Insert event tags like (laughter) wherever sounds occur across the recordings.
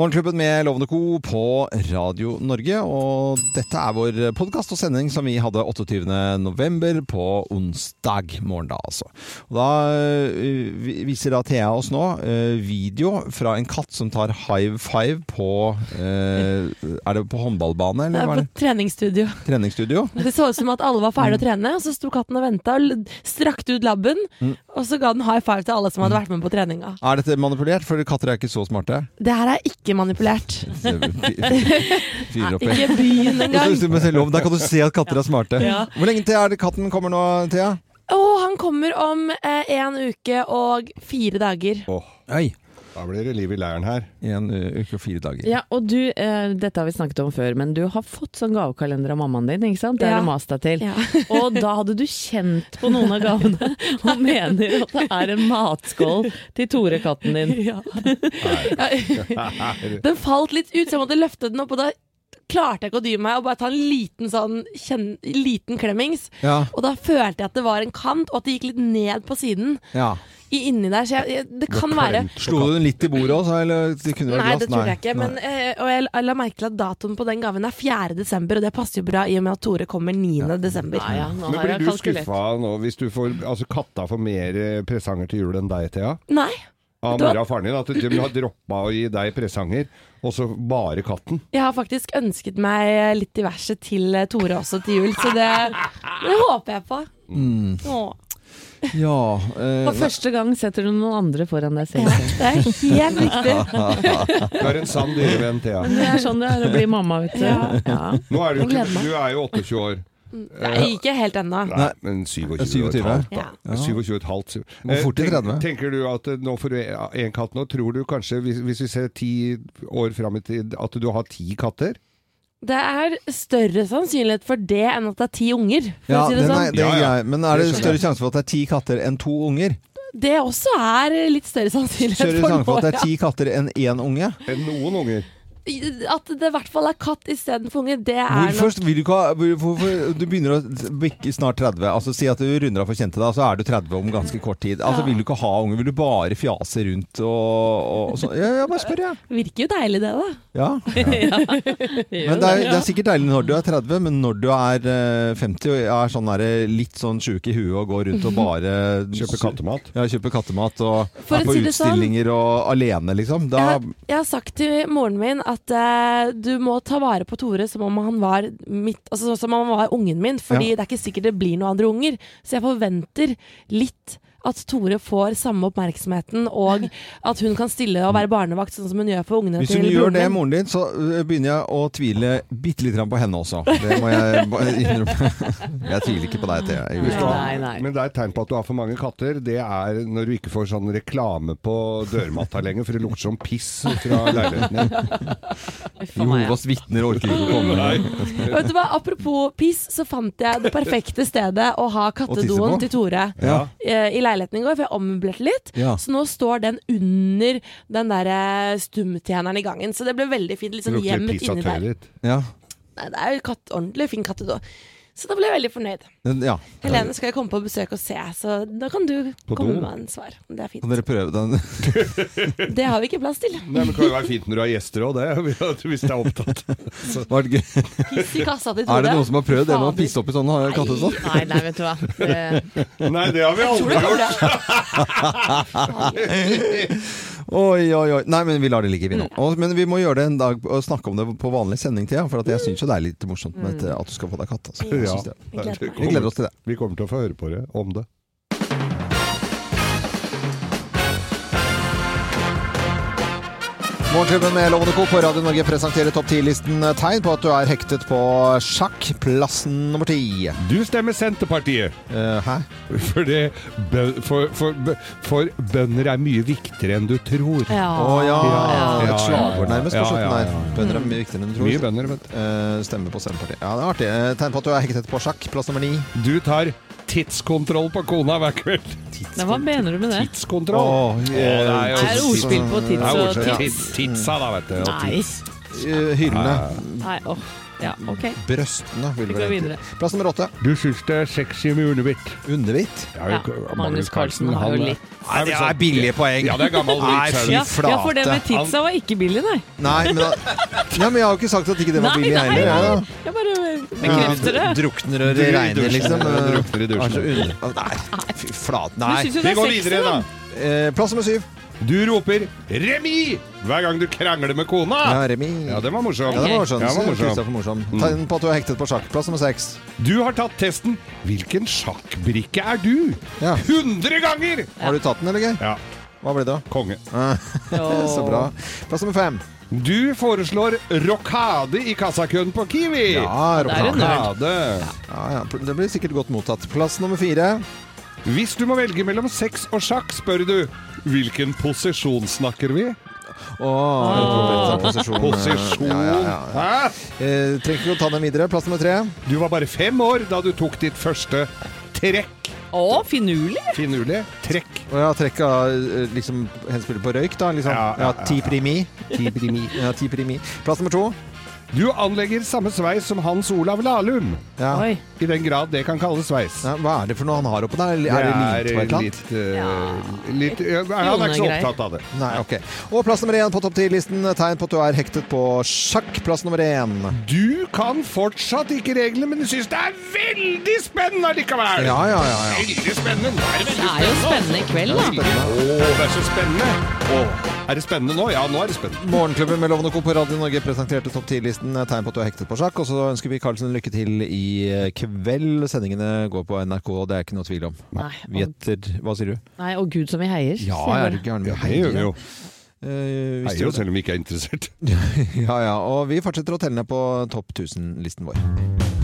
Morgenklubben med Lovende Co. på Radio Norge. Og dette er vår podkast og sending som vi hadde 28. november på onsdag morgen. da altså. Og Da øh, viser da Thea oss nå øh, video fra en katt som tar high five på øh, Er det på håndballbane, Det eller er på er det? treningsstudio. Treningsstudio? Det så ut som at alle var ferdige å trene, og så sto katten og venta og strakte ut labben. Mm. Og så ga den high five til alle som hadde vært med på treninga. Er dette manipulert? For katter er ikke så smarte. Det her er ikke manipulert. (laughs) Fyrer opp. Ikke byen engang. Der kan du se at katter er smarte. Ja. Hvor lenge til er det katten kommer nå, Thea? Oh, han kommer om eh, en uke og fire dager. Åh, Oi. Da blir det liv i leiren her. I En uh, uke og fire dager. Ja, og du, eh, dette har vi snakket om før, men du har fått sånn gavekalender av mammaen din, ikke sant? Det Ja. har du mast deg til. Ja. (laughs) Og da hadde du kjent på noen av gavene, (laughs) og mener at det er en matskål til Tore, katten din. Ja. (laughs) Den falt litt ut, så jeg måtte løfte den opp, og da klarte jeg ikke å dy meg og bare ta en liten sånn kjen, liten klemmings. Ja. Og da følte jeg at det var en kant, og at det gikk litt ned på siden. ja. I, inni der, så jeg, jeg, det kan være Slo du den litt i bordet også, eller det kunne vært Nei, glass? det tror jeg ikke. Men, eh, og jeg la- la merke til at datoen på den gaven er 4. desember, og det passer jo bra i og med at Tore kommer 9. desember. Ja, ja, Men blir du skuffa nå hvis du får Altså katta får mer eh, presanger til jul enn deg, Thea? Nei, Av mora og faren din? At de har droppa å gi deg presanger, og så bare katten? jeg har faktisk ønsket meg litt diverse til eh, Tore også til jul, så det, det håper jeg på. Mm. Ja eh, For første gang setter du noen andre foran deg selv. Det er helt riktig. (laughs) Du er en sann dyrevenn, Thea. Det er sånn det er å bli mamma, vet du. Ja. Ja. Nå er du, ikke, du er jo 28 år. Nei, ikke helt ennå. Nei, men 27 og 27. et halvt, da. Ja. 27 halvt. Må fort Eh, 30. tenk- Tenker du at eh, nå får du en katt nå, tror du kanskje, hvis, hvis vi ser ti år fram i tid, at du har ti katter? Det er større sannsynlighet for det enn at det er ti unger, for ja, å si det sånn. nei, det er Ja, ja. Men er det større sjanse for at det er ti katter enn to unger? Det også er litt større sannsynlighet Større for for at det er ti katter enn én unge? Enn noen unger? At det i hvert fall er katt istedenfor unge, det er Hvorfor vil du ikke ha Hvorfor Du begynner å bikke snart 30. Altså Si at du runder av for kjente deg, så er du 30 om ganske kort tid. Altså Ja. Vil du ikke ha unge? Vil du bare fjase rundt og, og sånn? Ja, ja, bare spør, jeg. Virker jo deilig, det, da. (laughs) Ja. Men det er, det er sikkert deilig når du er 30, men når du er eh, 50 og er sånn der, litt sånn sjuk i huet og går rundt og bare (laughs) Kjøper kattemat? Ja, kjøper kattemat og For er å på si det sånn- utstillinger og alene, liksom. Da, Jeg, jeg har sagt til moren min at uh, du må ta vare på Tore som om han var mitt Altså som om han var ungen min, fordi Ja. det er ikke sikkert det blir noen andre unger. Så jeg forventer litt at Tore får samme oppmerksomheten, og at hun kan stille og være barnevakt, sånn som hun gjør for ungene hvis hun gjør det, moren din, så øh, begynner jeg å tvile bitte litt grann på henne også. Det må jeg (laughs) innrømme. Jeg tviler ikke på deg, Thea. Nei, nei. Men det er et tegn på at du har for mange katter. Det er når du ikke får sånn reklame på dørmatta lenger, for det lukter som piss fra leiligheten din. Jehovas vitner orker ikke å komme. Vet du hva, Apropos piss, så fant jeg det perfekte stedet å ha kattedoen til Tore. Ja. eh, I leiligheten i går, for jeg ommøblerte litt. Ja. Så nå står den under den der eh, stumtjeneren i gangen. Så det ble veldig fint. Litt sånn gjemt inni der. tøyet. Ja. Nei, det er jo katt, ordentlig fin kattedo. Så da ble jeg veldig fornøyd. Ja. Helene skal jeg komme på besøk og se, så da kan du På komme do? med en svar. Det er Kan dere prøve den? (laughs) Det har vi ikke plass til. Nei, men Det kan jo være fint når du har gjester òg, det. (laughs) Hvis det er opptatt. Piss i kassa til Tore. (laughs) Er det noen som har prøvd det med å pisse opp i sånn? Nei, nei, vet du hva. Det, Nei, det har vi aldri gjort. Oi, oi, oi. Nei, men vi lar det ligge, vi nå. Og, men vi må gjøre det en dag og snakke om det på vanlig sending, Thea. For at jeg syns jo det er litt morsomt med at- at du skal få deg katt. Altså. Ja. Vi gleder oss til det. Vi kommer til å få høre på det om det. Morgenklubben med Lovende Co. på Radio Norge presenterer topp 10-listen tegn på at du er hektet på sjakk. Plassen nummer ti. Du stemmer Senterpartiet. Uh, hæ? For, det, for, for, for bønder er mye viktigere enn du tror. Ja. Å ja. Ja, Et ja, slagord nærmest på slutten der. Bønder er mye viktigere enn du tror. Mye bønder, vet du. Uh, stemmer på Senterpartiet. Ja, det er artig. Eh, Tegn på at du er hektet på sjakk. Plass nummer ni. Du tar tidskontroll på kona hver kveld. hva mener du med det? Tidskontroll. Åh, det er jo- Det er ordspill på tids og tids. Tidsa, da, vet du. og Nei. tids. eh, hyllene. Nei, åh. Ja, ok. Brøstene, vil Vi går videre. Plass nummer åtte. Du syns det er sexy med underbitt? Underhvitt. Ja, Magnus Carlsen har jo litt Nei, det er billige poeng. Ja, det er gammel Nei, fy ja, flate. ja, for det med tidsa var ikke billig, nei. Nei, men, da, ja, men jeg har jo ikke sagt at ikke det var billig nei, heller. jeg, da. Jeg bare bekrefter det. Ja, drukner og regner, liksom. drukner i dusjen. Under- Nei, fy flate. Du Nei. syns jo Vi det går er sexy, videre, da. da. Eh, plass nummer syv. Du roper 'remis' hver gang du krangler med kona. Ja, Remi. Ja, den var morsom. Ja, det var morsomt. Ja, den var morsom. Kristoffer morsom. Tegn på at du er hektet på sjakk. Plass nummer seks. Du har tatt testen 'Hvilken sjakkbrikke er du?' Ja. 100 ganger! Har du tatt den, eller, Geir? Ja, Hva ble det? konge. (laughs) Så bra. Plass nummer fem. Du foreslår rokade i kassakøen på Kiwi. Ja, det. Rokade. Ja, ja. Det blir sikkert godt mottatt. Plass nummer fire. Hvis du må velge mellom sex og sjakk, spør du hvilken posisjon snakker vi? Åh, posisjon. Posisjon. Ja, ja, ja. Hæ? Eh, trenger ikke å ta den videre. Plass nummer tre. Du var bare fem år da du tok ditt første trekk. Å, finurlig! Finurlig. Trekk. Og ja, trekk trekka eh, liksom henspillet på røyk, da. Liksom. Ja, Ja, ja, ja, ti primi. Ti primi. Ja, ti primi. Plass nummer to. Du anlegger samme sveis som Hans Olav Lahlum. Ja. Oi. I den grad det kan kalles sveis. Ja, hva er det for noe han har oppå der? Er det er på et eller annet? litt, uh, Ja. litt ja, Han er ikke så opptatt av det. Nei, ok. Og plass nummer én på topp ti-listen. Tegn på at du er hektet på sjakk. Plass nummer én. Du kan fortsatt ikke reglene, men du syns det er veldig spennende likevel! Ja, ja, ja. ja. Veldig spennende. Det er det Det veldig er jo spennende i kveld, da. Å, det er så spennende! Å, er det spennende nå? Ja, nå er det spennende. Morgenklubben med Lovende Co på Radio Norge presenterte topp 10-listen. Tegn på at du er hektet på sjakk. Og så ønsker vi Karlsen lykke til i kveld. Sendingene går på NRK, og det er ikke noe tvil om. Nei, Vi og, etter Hva sier du? nei, og gud som vi heier. Ja, jeg er gæren? Ja, det gjerne vi jo. Uh, Heier jo selv om vi ikke er interessert. (laughs) Ja, ja. Og vi fortsetter å telle ned på topp 1000-listen vår.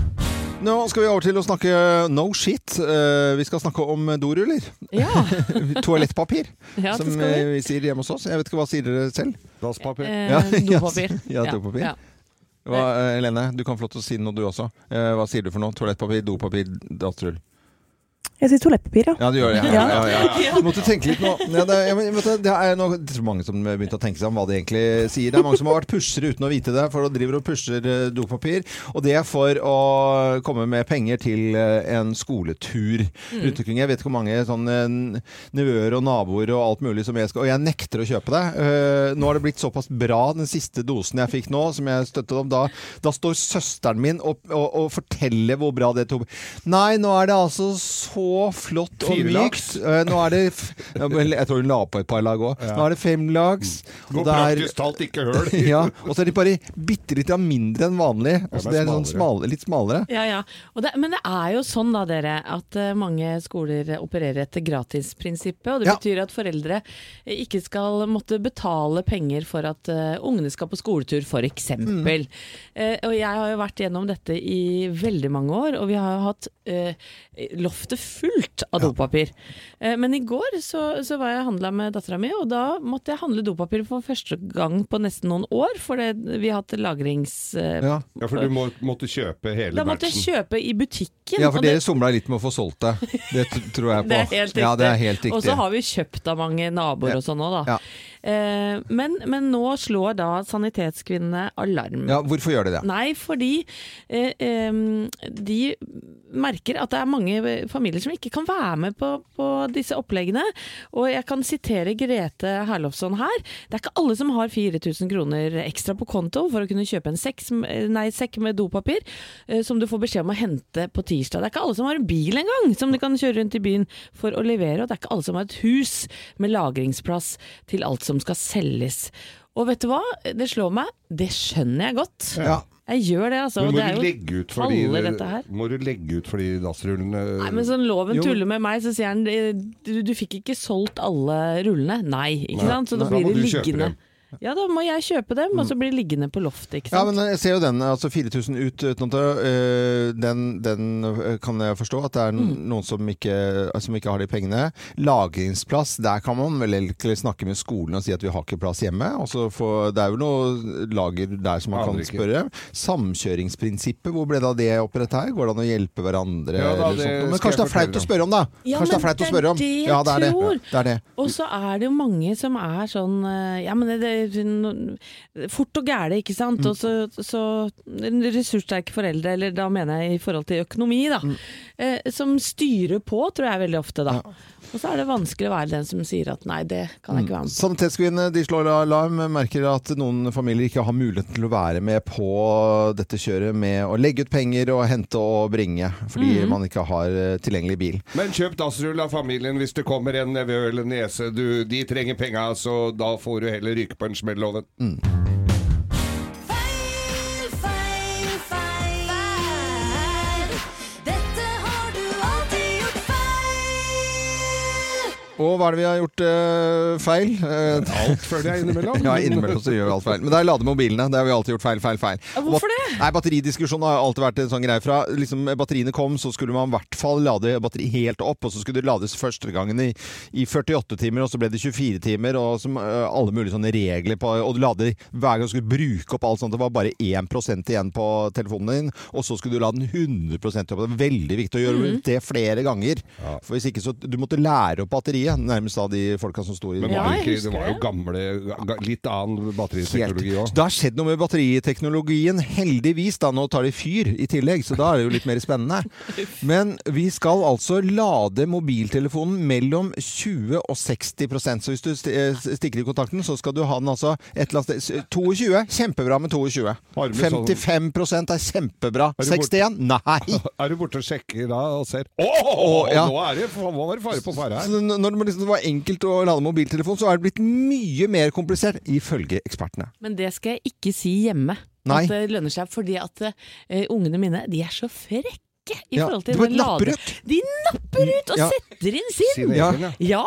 Nå skal vi over til å snakke no shit. Eh, vi skal snakke om doruller. Ja, (laughs) Toalettpapir, ja som eh, vi. vi sier hjemme hos oss. Jeg vet ikke hva sier dere selv? Dasspapir. Eh, Ja, dopapir. (laughs) ja, dopapir. Ja. Hva, eh, Helene, du kan få lov til å si noe du også. Eh, hva sier du for noe? Toalettpapir, dopapir, dassrull? Jeg sier toalettpapir, ja. Ja, du gjør det. Ja, ja, ja. Du måtte tenke litt nå. Ja, det, er- vet du, det er nå det er mange som begynte å tenke seg om hva de egentlig sier. Det er mange som har vært pushere uten å vite det, for å driver og pusher eh, dopapir. Og det er for å komme med penger til eh, en skoletur rundt omkring. Jeg vet ikke hvor mange sånne nevøer og naboer og alt mulig som jeg skal Og jeg nekter å kjøpe det. Eh, Nå har det blitt såpass bra, den siste dosen jeg fikk nå, som jeg støttet om, da, da står søsteren min og, og, og forteller hvor bra det tok Nei, nå er det altså så flott og mykt. Eh, Nå er det f- Jeg tror hun la på et par lag òg. Nå er det fem lags. Og det er praktisk talt ikke høl. (laughs) ja, og så er de bare bitte litt mindre enn vanlig. Altså, det er sånn smalere. litt smalere. Ja, ja. Og det, men det er jo sånn da, dere, at eh, mange skoler opererer etter gratisprinsippet. Og det Ja. betyr at foreldre ikke skal måtte betale penger for at uh, ungene skal på skoletur, f.eks. Mm. Uh, og jeg har jo vært gjennom dette i veldig mange år, og vi har jo hatt uh, loftet fullt av dopapir. Ja. men i går så, så var jeg og handla med dattera mi, og da måtte jeg handle dopapir for første gang på nesten noen år, for vi har hatt lagrings... eh, Ja. Ja, for du må, måtte kjøpe hele da måtte jeg kjøpe i butikken. ja, for og det- dere somla litt med å få solgt det. Det tror jeg (laughs) på. Det er helt riktig. Ja, det er helt Og så har vi kjøpt av mange naboer og sånn òg, da. Ja. Eh, men, men nå slår da Sanitetskvinnene alarm. Ja, hvorfor gjør de det? Nei, fordi eh, de merker at det er mange familier som ikke kan være med på, på disse oppleggene. Og jeg kan sitere Grete Herlofsson her. Det er ikke alle som har 4000 kroner ekstra på konto for å kunne kjøpe en sekk, nei, sekk med dopapir eh, som du får beskjed om å hente på tirsdag. Det er ikke alle som har en bil engang som de kan kjøre rundt i byen for å levere. Og det er ikke alle som har et hus med lagringsplass til alt som skal selges. Og vet du hva? Det slår meg. Det skjønner jeg godt. Ja. Jeg gjør det, altså. Men må det er du jo legge ut fordi, dette her. må du legge ut for de dassrullene? Nei, men sånn loven Jo. tuller med meg, så sier han du, du fikk ikke solgt alle rullene. Nei, ikke Nei. sant? Så da blir det liggende. Ja, da må jeg kjøpe dem, og så blir de liggende på loftet, ikke Ja, men jeg ser jo den, altså 4000 ut uten at øh, den, den kan jeg forstå at det er Mm. noen som ikke, som ikke har de pengene. Lagringsplass, der kan man vel egentlig snakke med skolen og si at vi har ikke plass hjemme. Og så få, det er jo noe lager der som man kan spørre. Samkjøringsprinsippet, hvor ble det av det opprettet her? Går det an å hjelpe hverandre? Ja, da, eller det sånt? Men kanskje det er flaut å spørre om, da? Ja, kanskje det er flaut å det er spørre om? det jeg ja, det er det. tror. det, er det. Og så er det jo mange som er sånn eh, Ja, men det, eh, no- fort og gæle, ikke sant. Mm. Og så, så ressurssterke foreldre, eller da mener jeg i forhold til økonomi, da. Eh, som styrer på, tror jeg veldig ofte, da. Og så er det vanskelig å være den som sier at nei, det kan jeg ikke være med på. Sanitetskvinnene de slår alarm, merker at noen familier ikke har muligheten til å være med på dette kjøret med å legge ut penger og hente og bringe, fordi Mhm. man ikke har eh, tilgjengelig bil. Men kjøp dassrull av familien hvis det kommer en nevø eller niese. Du, de trenger penga, så da får du heller ryke på en smell, loven. Og hva er det vi har gjort eh, feil? Eh, Alt føler jeg innimellom. (laughs) Ja, innimellom så gjør vi alt feil. Men det er lade mobilene. Det har vi alltid gjort feil, feil, feil. Hvorfor det? Nei, Batteridiskusjonen har alltid vært en sånn greie fra liksom, batteriene kom, så skulle man i hvert fall lade batteri helt opp, og så skulle det lades første gangen i, i 48 timer, og så ble det 24 timer, og som, øh, alle mulige sånne regler på Og du lader hver gang du skulle bruke opp alt sånt. Det var bare 1% igjen på telefonen din, og så skulle du lade den 100% opp. Det er veldig viktig å gjøre det flere ganger. For hvis ikke så Du måtte lære opp batteriet, nærmest av de folka som sto i Men var det, ikke, det var jo gamle, ga- litt annen batteriteknologi òg. Det har skjedd noe med batteriteknologien, heldigvis. da, Nå tar de fyr i tillegg, så da er det jo litt mer spennende. (laughs) Men vi skal altså lade mobiltelefonen mellom 20 og 60% Så hvis du eh, stikker i kontakten, så skal du ha den altså et eller annet sted 22. Kjempebra med 22. Har du sånn- 55 er kjempebra. Er du bort- 61? Nei! (laughs) Er du borte og sjekker da og ser Å, Å, ja. nå er det, nå var det fare på ferde her! Så når det liksom var enkelt å lade mobiltelefon, så er det blitt mye mer komplisert, ifølge ekspertene. Men det skal jeg ikke si hjemme. Nei. At det lønner seg, fordi at uh, ungene mine de er så frekke i Ja, forhold til den lade- napper ut. De napper ut og Ja. setter inn! Sin Ja. ja.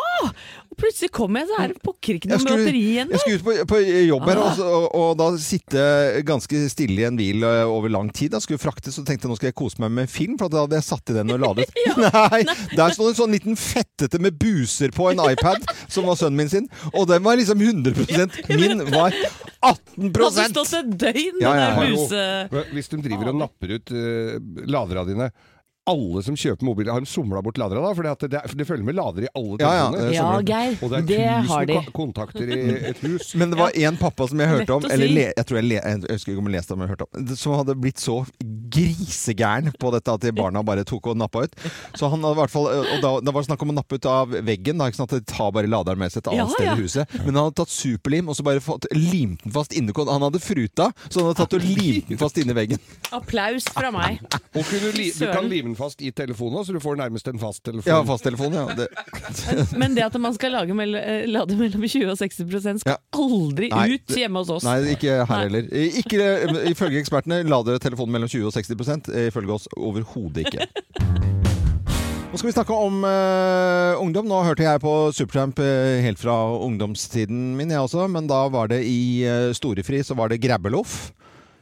Ja! Plutselig kom jeg, så er det pokker ikke noe skulle, batteri igjen. jeg skulle ut på, på jobb her, Ah. og, og, da sitte ganske stille i en bil over lang tid. Da skulle fraktes, og tenkte jeg nå skal jeg kose meg med film, for da hadde jeg satt i den og ladet. (laughs) Nei, Der sto det en sånn liten fettete med buser på en iPad, som var sønnen min sin, og den var liksom 100% Min var 18 Hadde stått et døgn, Ja, ja, ja. den der buse... Hvis de driver og napper ut uh, ladera dine alle som kjøper mobiler, har de somla bort ladere da? For det, det, det følger med ladere i alle Ja, ja, det Ja. Geir, Og det er det tusen har de. kontakter i et hus. (laughs) Men det var en pappa som jeg hørte om, eller le, jeg tror jeg, le, jeg husker ikke om jeg leste om, jeg hørte om, som hadde blitt så grisegæren på dette at de barna bare tok og nappa ut. Så han hadde i hvert fall, og da, det var snakk om å nappe ut av veggen, da, ikke sant? at de tar bare laderen med seg et annet Ja, sted i huset. Men han hadde tatt superlim og så bare fått limt den fast inni Han hadde fruta, så han hadde tatt og limt den fast inni veggen. Applaus fra meg. Og kunne li, du kan lime den fast i telefonen så du får nærmest en fast telefon. Ja, fasttelefon, ja. Det, Men det at man skal lage mell eh, lade mellom 20 og 60 skal Ja. aldri Nei, ut hjemme hos oss. nei, ikke her Nei. heller. Ikke, ifølge ekspertene lader telefonen mellom 20 og 60% Ifølge oss overhodet ikke. Nå skal vi snakke om uh, ungdom. Nå hørte jeg på Supertramp uh, helt fra ungdomstiden min, jeg også. Men da var det i uh, storefri så var det grabbeloff.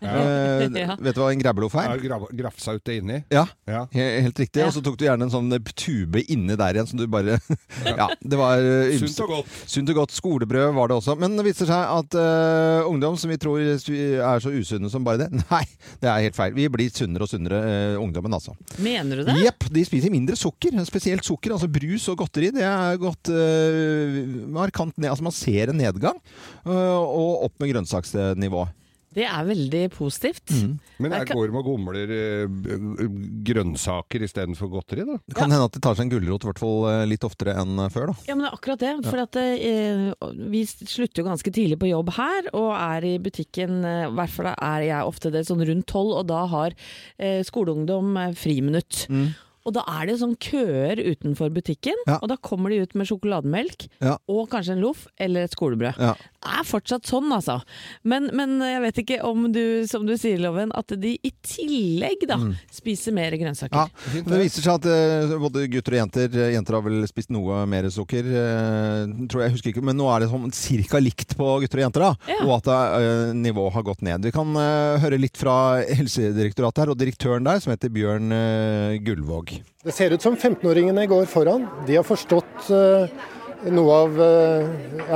Eh, (laughs) Ja. Vet du hva en grabbeloff er? Ja, gra- Grafsa ut det inni. Ja, Ja. helt riktig. Ja. Og så tok du gjerne en sånn eh, tube inni der igjen, som du bare (laughs) Ja, det var eh, Sunt og godt. Sunt og godt. Skolebrød var det også. Men det viser seg at uh, ungdom som vi tror er så usunne som bare det, (laughs) nei, det er helt feil. Vi blir sunnere og sunnere, uh, ungdommen altså. Mener du det? Jepp, de spiser mindre sukker. Spesielt sukker, altså brus og godteri. Det er gått uh, markant ned. Altså man ser en nedgang. og opp med grønnsaksnivå. Det er veldig positivt. Mm. Men Jeg går med og gomler eh, grønnsaker istedenfor godteri, da? Det kan hende at de tar seg en gulrot i hvert fall eh, litt oftere enn eh, før, da. Ja, men det er akkurat det. For at eh, vi slutter jo ganske tidlig på jobb her, og er i butikken I hvert fall er jeg ofte det sånn rundt tolv, og da har eh, skoleungdom friminutt. Mm. Og da er det sånn køer utenfor butikken, Ja. og da kommer de ut med sjokolademelk Ja. og kanskje en loff eller et skolebrød. Ja. Er fortsatt sånn, altså. Men, men jeg vet ikke om du, som du sier, Loven, at de i tillegg da spiser mer grønnsaker. Mm. Ja, det viser seg at uh, både gutter og jenter eh, Jenter har vel spist noe mer sukker, uh, tror jeg, jeg husker ikke, men nå er det sånn cirka likt på gutter og jenter, da. Ja. Og at uh, nivået har gått ned. Vi kan høre litt fra Helsedirektoratet her, og direktøren der, som heter Bjørn Gullvåg. Det ser ut som 15-åringene går foran. De har forstått noe av eh,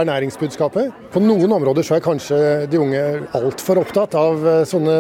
ernæringsbudskapet. På noen områder så er kanskje de unge altfor opptatt av eh, sånne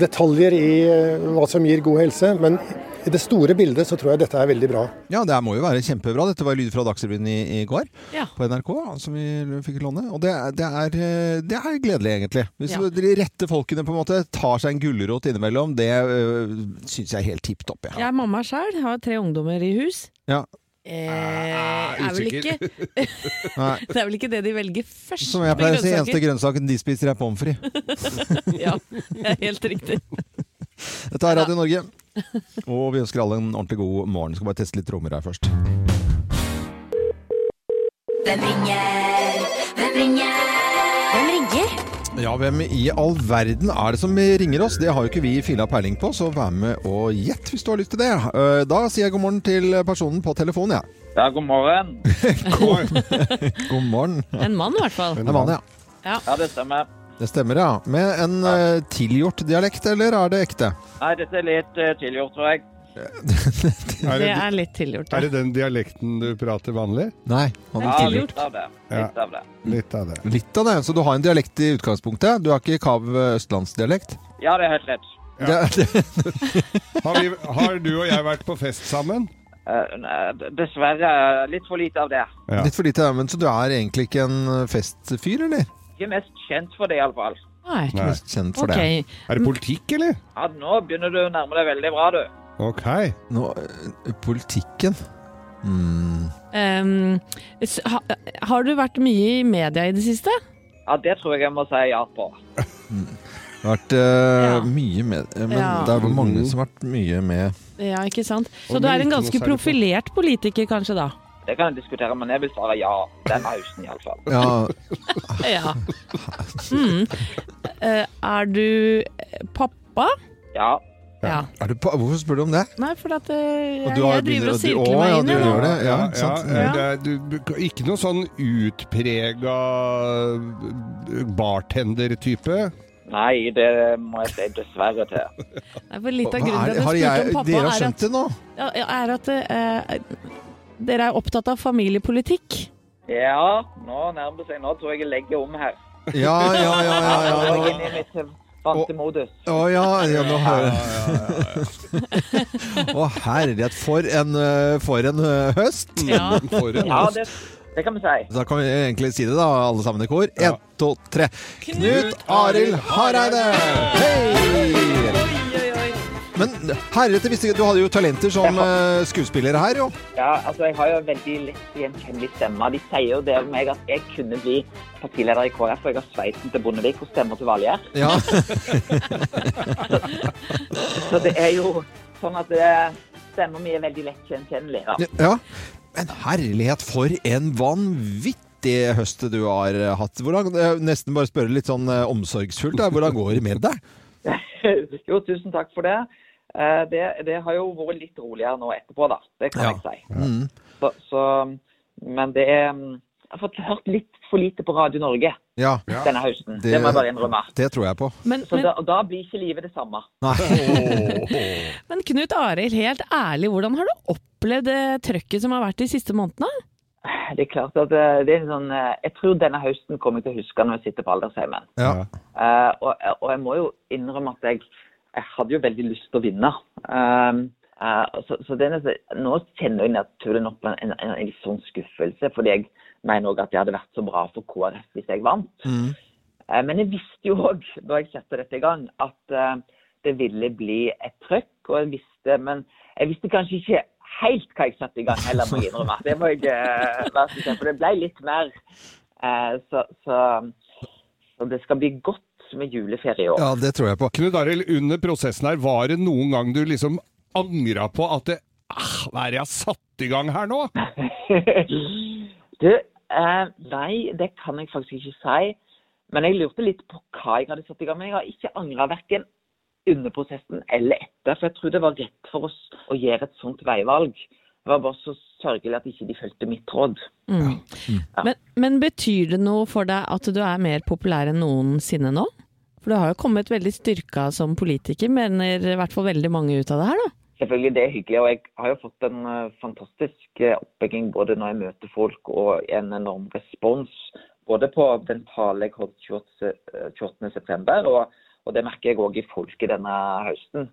detaljer i eh, hva som gir god helse. Men i det store bildet så tror jeg dette er veldig bra. Ja, det må jo være kjempebra. Dette var lyd fra Dagsrevyen i, i går Ja. på NRK, som vi fikk låne. Og det, er- det, er, det er gledelig, egentlig. Hvis Ja. de rette folkene på en måte tar seg en gulrot innimellom, det øh, syns jeg er helt tipp topp. Ja. Jeg er mamma sjøl, har tre ungdommer i hus. Ja. Eh, Ah, er vel ikke, (laughs) det er vel ikke det de velger først. Som jeg pleier å si, eneste grønnsaken de spiser er pommes frites. (laughs) Ja, det er helt riktig. Dette er Radio Norge. Og vi ønsker alle en ordentlig god morgen. Skal bare teste litt trommer her først. Hvem ringer? Hvem ringer? Hvem ringer? Ja, hvem i all verden er det som ringer oss? Det har jo ikke vi fila peiling på, så vær med og gjett hvis du har lyst til det. Eh, Da sier jeg god morgen til personen på telefonen, jeg. Ja, (laughs) god morgen. God morgen. En mann, i hvert fall. Er mann, ja. Ja, det stemmer. Det stemmer, ja. Med en ja. tilgjort dialekt, eller er det ekte? Nei, dette er litt uh, tilgjort, tror jeg. (laughs) Det det, er litt tilgjort. er det den dialekten du prater vanlig? Nei. Han Ja, er tilgjort. litt av det. Ja. Litt av det. Litt av det. Litt av det. Så du har en dialekt i utgangspunktet? Du har ikke kav eh, østlandsdialekt? Ja, det er helt rett. Ja. Det, det, (laughs) Har, vi, har du og jeg vært på fest sammen? Eh, dessverre litt for lite av det. Ja. Litt for lite, men så du er egentlig ikke en eh, festfyr, eller? Ikke mest kjent for det, iallfall. Nei. Nei. Mest kjent for okay. det. Er det politikk, eller? Ja, nå begynner du å nærme deg veldig bra, du. Ok. Nå, eh, politikken mm. Um, ha, har du vært mye i media i det siste? Ja, det tror jeg jeg må si ja på. Det har vært uh, Ja. mye med eh, Men Ja. det er vel mange Mhm. som har vært mye med Ja, ikke sant? Så Og du er en ganske profilert politiker, kanskje, da? Det kan jeg diskutere, men jeg vil svare ja. Denne høsten, iallfall. Ja, (laughs) Ja. Mm. Uh, er du pappa? Ja. Ja. er du på, Hvorfor spør du om det? Nei, for at eh, jeg, jeg driver og begynner- sirkler meg inn i det. Ja, Ja, sant. eh, det er, ikke noe sånn utprega bartender-type. Nei, det må jeg si dessverre til. (laughs) Nei, for litt av grunnen til at har jeg spurte om dere pappa, har er skjønt at, det nå? er at uh, dere er opptatt av familiepolitikk. Ja, nå nærmer det seg. Nå tror jeg jeg legger om her. Ja, ja, ja. ja, ja, ja. Inne til mitt modus. Å ja, ja, nå hører (laughs) Å herlighet, for en, eh, for en eh, høst! Ja. For en Ja, det, det kan vi si. Da kan vi egentlig si det, da, alle sammen i kor. Ja. Én, to, tre. Knut Arild Hareide! Hei! Men herrete, visste ikke Du hadde jo talenter som ja. skuespiller her, jo. Ja, altså jeg har jo veldig lett gjenkjennelig stemme. De sier jo det om meg at jeg kunne bli partileder i KrF, og jeg har sveisen til Bondevik og stemmer til Valgjerd. Ja. (laughs) Så det er jo sånn at det, stemmer mye veldig lett gjenkjennelig. Da. ja. Men herlighet, for en vanvittig høst du har eh, hatt. Hvordan, eh, nesten bare spørre litt sånn eh, omsorgsfullt, da. hvordan går det med deg? (laughs) jo, tusen takk for det. Eh, det. Det har jo vært litt roligere nå etterpå, da. Det kan Ja. jeg si. Mm. Så, så, men det er mm, Jeg har fått hørt litt for lite på Radio Norge Ja, Ja. denne høsten. Det- Det, må jeg bare innrømme. det tror jeg på. Men, Så men, da, da blir ikke livet det samme. Nei. (laughs) men Knut Arild, helt ærlig, hvordan har du opplevd det trøkket som har vært de siste månedene? Det er klart at eh, det er sånn eh, Jeg tror denne høsten kommer jeg til å huske når jeg sitter på aldersheimen. Ja. Uh, og, og jeg må jo innrømme at jeg, jeg hadde jo veldig lyst til å vinne. Um, uh, så så nesten, nå kjenner jeg naturlig nok en, en, en, litt sånn skuffelse, fordi jeg mener òg at det hadde vært så bra for KrF hvis jeg vant. Mm. Uh, men jeg visste jo òg da jeg satte dette i gang, at uh, det ville bli et trøkk. Og jeg visste, men jeg visste kanskje ikke helt hva jeg satte i gang heller, må jeg innrømme. Det må jeg være for det ble litt mer. Så, så, så det skal bli godt med juleferie i år. ja, det tror jeg på. Knut Arild, under prosessen her, var det noen gang du liksom angra på at det ah, Hva er det jeg har satt i gang her nå? (laughs) du, eh, nei, det kan jeg faktisk ikke si. Men jeg lurte litt på hva jeg hadde satt i gang. Men jeg har ikke angra verken under prosessen eller etter. For jeg tror det var rett for oss å gjøre et sånt veivalg. Det var bare så sørgelig at ikke de fulgte mitt råd. Mm. Ja. Men, men betyr det noe for deg at du er mer populær enn noensinne nå? For du har jo kommet veldig styrka som politiker, mener i hvert fall veldig mange ut av det her, da. Selvfølgelig, det er hyggelig. Og jeg har jo fått en eh, fantastisk eh, oppbygging både når jeg møter folk og en enorm respons. Både på den talen jeg holdt 28. eh, 28. september, og, og det merker jeg òg i folket denne høsten.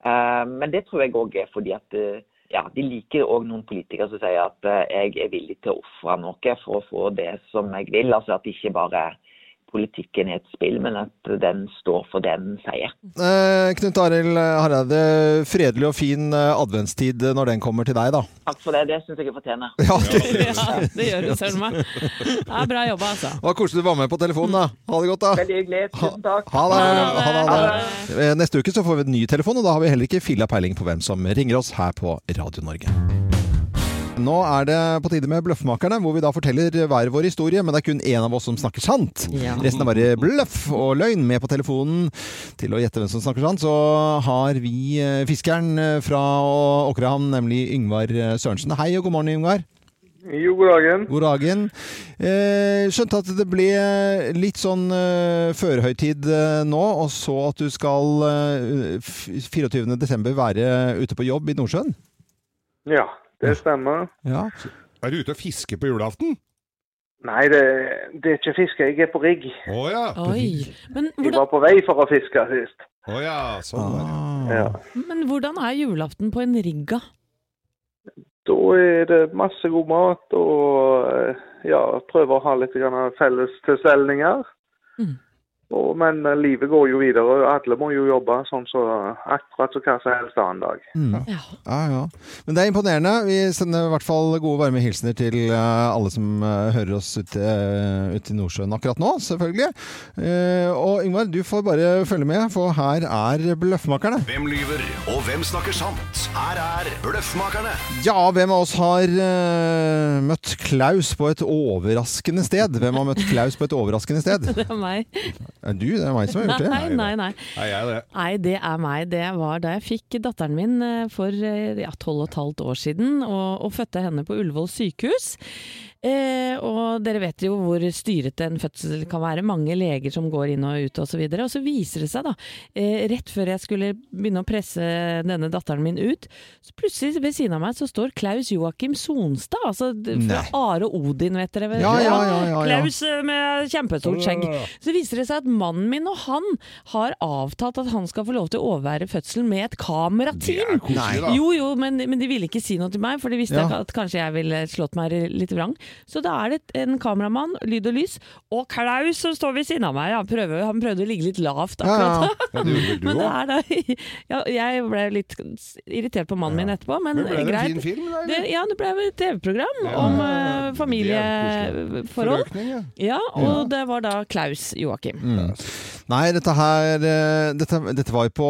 Men det tror jeg òg er fordi at ja, de liker òg noen politikere som sier at jeg er villig til å ofre noe for å få det som jeg vil. Altså at ikke bare politikken er et spill, men at den står for det den sier. Eh, Knut Arild Hareide, fredelig og fin eh, adventstid når den kommer til deg, da. Takk for det. Det syns jeg jeg fortjener. Ja, (laughs) Ja, det gjør du søren meg. Ja, bra jobba, altså. Det var koselig du var med på telefonen, da. Ha det godt, da. Veldig hyggelig. Tusen takk. Ha det. Ha Ha det. det. Eh, Neste uke så får vi en ny telefon, og da har vi heller ikke filla peiling på hvem som ringer oss her på Radio Norge. Nå er det på tide med Bløffmakerne, hvor vi da forteller hver vår historie, men det er kun én av oss som snakker sant. Ja. Resten er bare bløff og løgn. Med på telefonen til å gjette hvem som snakker sant, så har vi eh, fiskeren eh, fra Åkrehamn, nemlig Yngvar eh, Sørensen. Hei og god morgen, Yngvar. Jo, god dagen. God dagen. Eh, skjønte at det ble litt sånn eh, førhøytid eh, nå, og så at du skal eh, f- 24. desember være ute på jobb i Nordsjøen. Ja, det stemmer. Ja. Er du ute og fisker på julaften? Nei, det, det er ikke fiske, jeg er på rigg. Å ja. Oi. Men Jeg var på vei for å fiske sist. Å ja, sånn var det. Ah. Ja. men hvordan er julaften på en rigga? Da er det masse god mat og ja, prøve å ha litt felles tilstelninger. Mm. Og, men eh, livet går jo videre, og alle må jo jobbe sånn så akkurat som hva som helst annen dag. Mm. Ja. Ja, ja. Men det er imponerende. Vi sender i hvert fall gode, varme hilsener til eh, alle som eh, hører oss ute, ute i Nordsjøen akkurat nå, selvfølgelig. Eh, og Yngvar, du får bare følge med, for her er Bløffmakerne. Hvem lyver, og hvem snakker sant? Her er Bløffmakerne. Ja, hvem av oss har møtt Klaus på et overraskende sted? Hvem har møtt Klaus på et overraskende sted? (laughs) Det er meg. Er du? Det er meg som har gjort det. (laughs) Nei, nei, nei. Nei, jeg er det. Nei, det er meg. Det var da jeg fikk datteren min eh, for tolv og et halvt år siden, og, og fødte henne på Ullevål sykehus. Eh, og dere vet jo hvor styrete en fødsel kan være. Mange leger som går inn og ut osv. Og, så videre. og så viser det seg, da, eh, rett før jeg skulle begynne å presse denne datteren min ut, så plutselig ved siden av meg så står Klaus Joakim Sonstad, altså fra Nei. Are Odin, vet dere. vel? Ja, ja, ja. Klaus eh, med kjempestort skjegg. Så viser det seg at mannen min og han har avtalt at han skal få lov til å overvære fødselen med et kamerateam. er koselig. Jo, jo, men, men de ville ikke si noe til meg, for de visste at kanskje jeg ville slått meg litt vrang. Så da er det en kameramann, lyd og lys, og Klaus som står ved siden av meg. Han, prøver, han prøvde å ligge litt lavt akkurat ja. Ja, du (laughs) Men det er da (laughs) ja, Jeg ble litt irritert på mannen min etterpå, men, det ble det en fin film. Det, ja, det ble et TV-program om er familieforhold. Ja. Ja, og det var da Klaus Joakim. Mm. Nei, dette her eh, Dette, dette var jo på,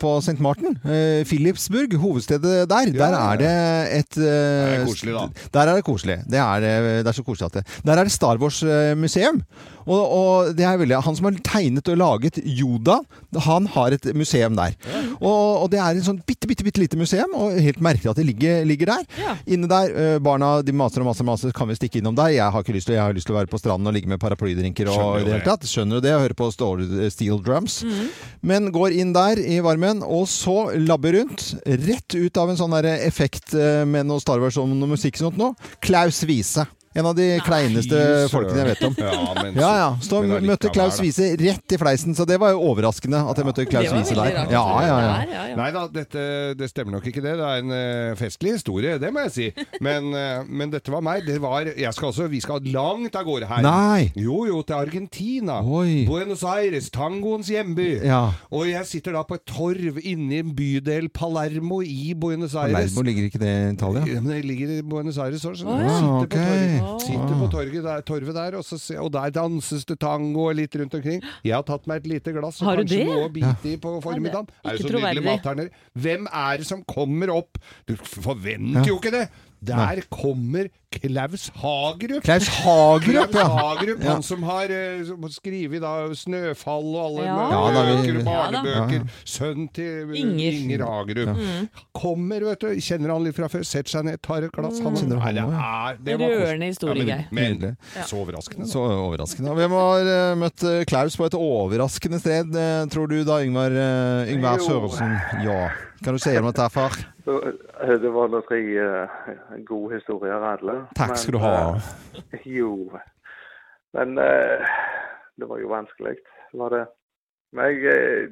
på St. Martin. Eh, Philipsburg, hovedstedet der. Ja, der er det et eh, Det er koselig, da. Der er det koselig. Det er, eh, det er så koselig at det Der er det Star Wars-museum. Og, og det er veldig Han som har tegnet og laget Yoda, han har et museum der. Og, og det er en sånn bitte, bitte, bitte lite museum, og helt merkelig at det ligger, ligger der. Ja. Inne der, eh, barna de maser og maser, maser, kan vi stikke innom der? Jeg har ikke lyst til Jeg har lyst til å være på stranden og ligge med paraplydrinker og i det hele tatt. Skjønner du det? Høre på stål- steel drums. Mm. Men går inn der i varmen, og så labber rundt. Rett ut av en sånn effekt eh, med noe Star Wars og noe musikk sånt nå. Klaus Wiese. En av de kleineste Fy folkene jeg vet om. (laughs) Ja, men, Ja, ja. Så men møtte Klaus. Wiese rett i fleisen, så det var jo overraskende at jeg møtte Klaus Wiese der. rart. Ja, ja, ja. Nei da, dette, det stemmer nok ikke det. Det er en uh, festlig historie, det må jeg si. Men, uh, men dette var meg. Det var, jeg skal også, vi skal langt av gårde her. Nei! Jo, jo, til Argentina. Oi. Buenos Aires, tangoens hjemby. Ja. Og jeg sitter da på et torv inne i en bydel Palermo i Buenos Aires. Palermo ligger ikke det i Italia? Ja, men jeg ligger i Buenos Aires òg, skjønner du. Sitter, på torget, der, torvet der, og, så, og der danses det tango og litt rundt omkring. Jeg har tatt meg et lite glass og Har du kanskje det? noe å bite i på formiddagen. Ja, det er det så nydelig mat her nede? Hvem er det som kommer opp? Du forventer jo ikke det! Der kommer Klaus Hagerup. Klaus Hagerup, Klaus. Hagerup, Ja. han som har uh, skrevet da 'Snøfall' og alle Ja. Bøker, barnebøker. Ja, Sønn til Inger. Inger Hagerup. Kommer, vet du. Kjenner han litt fra før. Setter seg ned, tar et glass. Han, Kjenner Nei, det han er, det var. Rørende historie, Ja, Geir. men, men så overraskende. Så overraskende. Hvem har uh, møtt Klaus på et overraskende sted, tror du da, Yngvar, uh, Yngvar. Sørensen? Ja. Kan du si om dette, far? Eh, Det var da tre eh, gode historier alle. Takk Men, skal du ha. eh, jo. Men det var jo vanskelig, var det. Men jeg,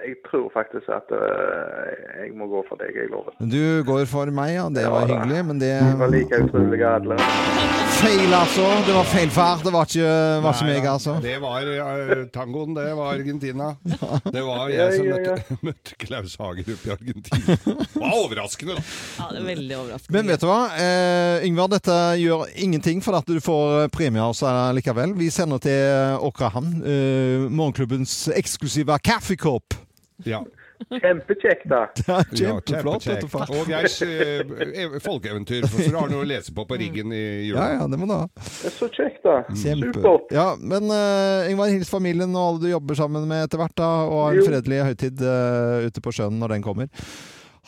jeg tror faktisk at øh, jeg må gå for deg, jeg lover. Du går for meg, ja. Det var Ja, da. hyggelig, men det Det var like utrolig alle. Feil, altså. Det var feil far. Det var ikke, var ikke Nei, meg, altså. Det var uh, tangoen, det var Argentina. (laughs) Det var Ja, jeg som ja, ja. møtte, (laughs) møtte Klaus Hager i Argentina. Det var overraskende, da. Ja, det er veldig overraskende. Men vet du hva, uh, Yngvar, dette gjør ingenting for at du får premie av oss likevel. Vi sender til Åkrahamn, uh, morgenklubbens eksklusive kaffekopp. Ja. Kjempekjekt, da. (laughs) Ja, kjempeflott. vet kjempekjekt. Og Geirs eh, folkeeventyr, for du har noe å lese på på riggen i jula. Ja, ja, det må du ha. Det er så kjekt, da. Kjempe. Supert. Ja, men uh, Ingvar, hils familien og alle du jobber sammen med etter hvert, da, og ha en Jo. fredelig høytid uh, ute på sjøen når den kommer.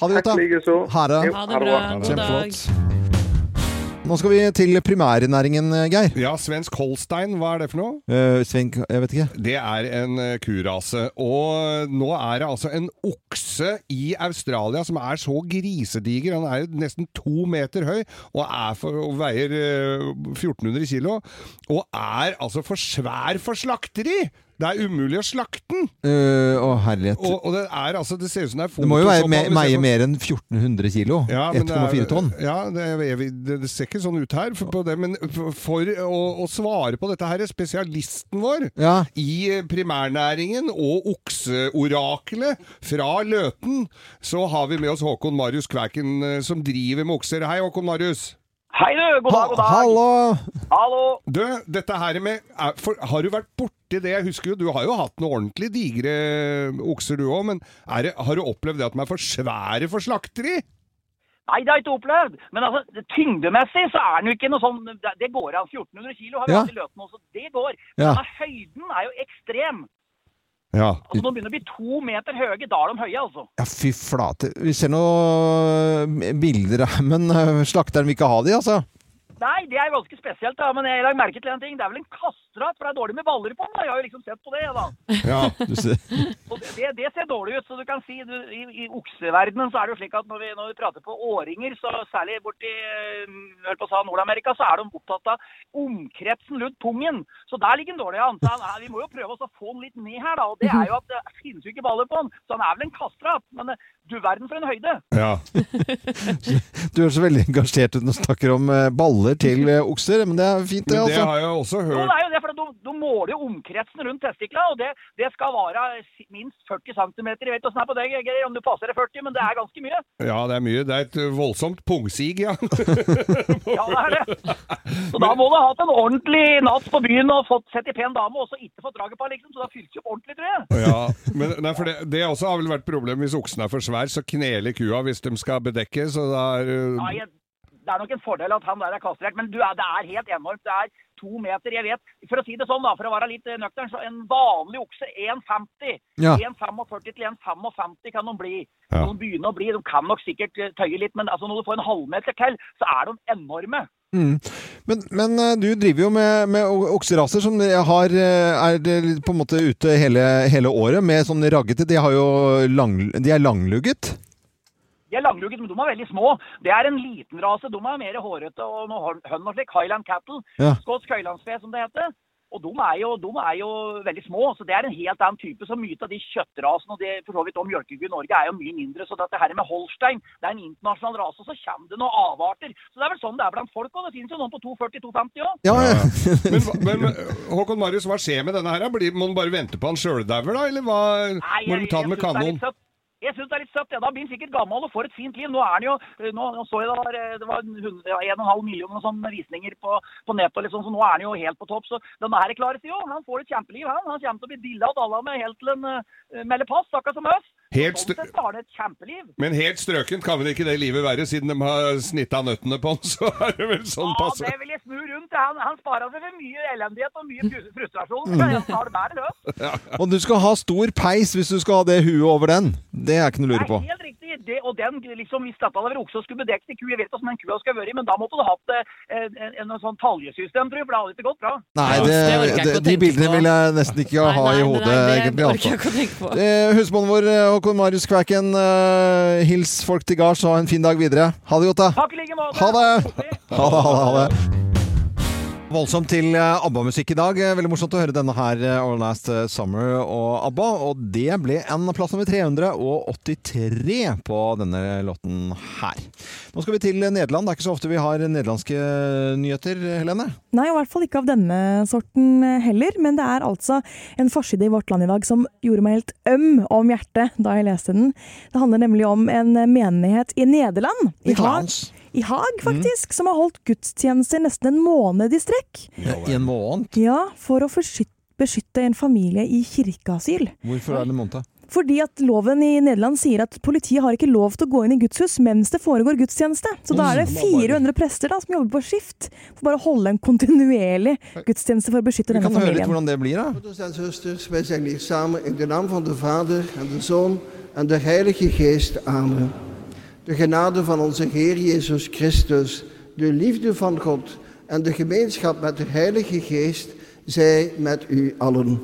Ha det godt, da. Ha det. Ha det bra. God dag. Kjempeflott. Nå skal vi til primærnæringen, Geir. Ja, svensk Holstein, hva er det for noe? Uh, Svein, jeg vet ikke. Det er en eh, kurase. Og nå er det altså en okse i Australia som er så grisediger. Han er jo nesten to meter høy og, er for, og veier eh, 1400 kilo. Og er altså for svær for slakteri! Det er umulig å slakte den! Uh, å, herlighet. Og, og det er altså Det ser ut som det er Det må jo være, Photoshop, me hvis jeg meie får- mer enn 1400 kilo. Ja, men det er- 1,4 tonn. Ja, det, det, det ser ikke sånn ut her. For, på det, men for, å, å svare på dette her, spesialisten vår Ja. i primærnæringen og okseorakelet fra Løten, så har vi med oss Håkon Marius Kvæken, eh, som driver med okser. Hei, Håkon Marius. Hei du, god dag, god dag. Hallo! Hallo. Du, dette her med er, for, Har du vært borti det? Jeg husker jo, Du har jo hatt noen ordentlig digre okser du òg, men er det, har du opplevd det at de er for svære for slakteri? Nei, det har jeg ikke opplevd. Men altså, tyngdemessig så er den jo ikke noe sånn Det det går av 1400 kilo har vi Ja. hatt i nå, så Det går. Ja. Men høyden er jo ekstrem. Ja. Altså, Nå begynner det å bli to meter høye. Da de høye, altså. Ja, fy flate. Vi ser noen bilder her, (laughs) men uh, slakteren vil ikke ha de, altså. Nei, det er ganske spesielt, da. Men jeg har merket merke til en ting. Det er vel en kastrat, for det er dårlig med baller på den. Jeg har jo liksom sett på det, da. ja. Du ser. (laughs) Og det, det, det ser dårlig ut. Så du kan si du, i, i okseverdenen så er det jo slik at når vi, når vi prater på åringer, så særlig borti eh, på å Nord-Amerika, så er de opptatt av omkretsen rundt pungen. Så der ligger den dårlig an. Så han, vi må jo prøve oss å få den litt ned her, da. Og det er jo at det finnes jo ikke baller på den. Så han er vel en kastrat. Men eh, du verden for en høyde. ja. Du er så veldig engasjert når du snakker om eh, baller til okser, men det er fint, det, altså. det har jeg også Jo, det er jo det, du, du måler jo omkretsen rundt testiklene, og det, det skal være minst 40 cm. Jeg vet åssen det er på deg, Geir, om du passerer 40, men det er ganske mye. Ja, det er mye. Det er et uh, voldsomt pungsig, ja. (laughs) Ja, det er det. Så da må du ha hatt en ordentlig natt på byen og fått sett i pen dame, og så ikke fått draget på, liksom. Så da fylte du opp ordentlig, tror jeg. ja. Men nei, for det, det også har vel vært problem hvis oksen er for svær, så kneler kua hvis de skal bedekke, så da er uh, Ja, jeg, det er nok en fordel at han der er kastrert, men du, er- det er helt enormt. Det er to meter, jeg vet. For å si det sånn, da, for å være litt nøktern, så en vanlig okse 1,50. Ja. 1,45 til 1,55 kan de bli. Ja. Når de begynner å bli, de kan nok sikkert eh, tøye litt, men altså, når du får en halvmeter til, så er de enorme. Mm. Men, men eh, du driver jo med, med okseraser som har, eh, er på en måte ute hele, hele året med sånne raggete. De, har jo lang, de er langlugget. De er langrugget, men de er veldig små. Det er en liten rase. De er mer hårete og noe høn hønn og slik. Highland cattle. Ja. Skotsk høylandsfe, som det heter. Og de er, jo, de er jo veldig små, så det er en helt annen type. Så mye av de kjøttrasene og det for så vidt om mjølkeku i Norge er jo mye mindre. Så dette her med Holstein, det er en internasjonal rase, og så kommer det noen avarter. Så det er vel sånn det er blant folk òg. Det finnes jo noen på 240-250 òg. Ja, ja. (laughs) men, men men, Håkon Marius, hva skjer med denne her? Blir, må man bare vente på han sjøldauer, da? Eller hva? Nei, Må de ta den med er kanon? Jeg syns det er litt søtt. Ja. Da blir han sikkert gammel og får et fint liv. Nå er han jo Nå, nå så jeg det var, det var en millioner sånn visninger på, på nettet, liksom, så nå er han jo helt på topp. Så denne her klarer seg jo. Han får et kjempeliv, han. Han kommer til å bli dilla og dalla med helt til han uh, melder pass, akkurat som oss. Helt Sånn sett har han et kjempeliv. Men helt strøkent kan vel ikke det livet være, siden de har snitta nøttene på den, (laughs) så er det vel sånn Ja, passe. det vil jeg snu rundt. Han, han sparer seg for mye elendighet og mye frustrasjon. Så Han tar det bare løs. (laughs) Og du skal ha stor peis hvis du skal ha det huet over den. Det er ikke noe å lure på. Nei, helt riktig. Det, og den, liksom, Hvis dette hadde vært okse og skulle bedekt i ku, jeg vet ikke hvordan den kua skal være, men da måtte du hatt eh, en, en, en sånn taljesystem, tror jeg, for det hadde ikke gått bra. Nei, det, det de bildene vil jeg nesten ikke ha Nei, i hodet, nei, det egentlig. Altså. Eh, Husmannen vår, eh, Håkon Marius Kvæken, uh, hils folk til gards og ha en fin dag videre. Ha det godt, da. Takk i like måte. Ha det! Ha det, ha det, ha det. Voldsomt til eh, ABBA-musikk i dag. Eh, Veldig morsomt å høre denne her, eh, All Last Summer og ABBA. Og det ble en plass nummer 383 på denne låten her. Nå skal vi til Nederland. Det er ikke så ofte vi har nederlandske nyheter, Helene? Nei, i hvert fall ikke av denne sorten heller. Men det er altså en forside i Vårt Land i dag som gjorde meg helt øm om hjertet da jeg leste den. Det handler nemlig om en menighet i Nederland. I Klans. I Haag faktisk, som har holdt gudstjenester nesten en måned i strekk. I en måned? Ja, for å beskytte, en familie i kirkeasyl. Hvorfor er det måned? Fordi at loven i Nederland sier at politiet har ikke lov til å gå inn i gudshus mens det foregår gudstjeneste. Så da er det 400 prester da, som jobber på skift for bare å holde en kontinuerlig gudstjeneste for å beskytte Vi denne kan høre litt hvordan det blir, da. Broeders en zusters, wij zijn hier samen in de naam van de Vader en de Zoon en de Heilige Geest. Amen. De genade van onze Heer Jezus Christus, de liefde van God en de gemeenschap met de Heilige Geest zij met u allen.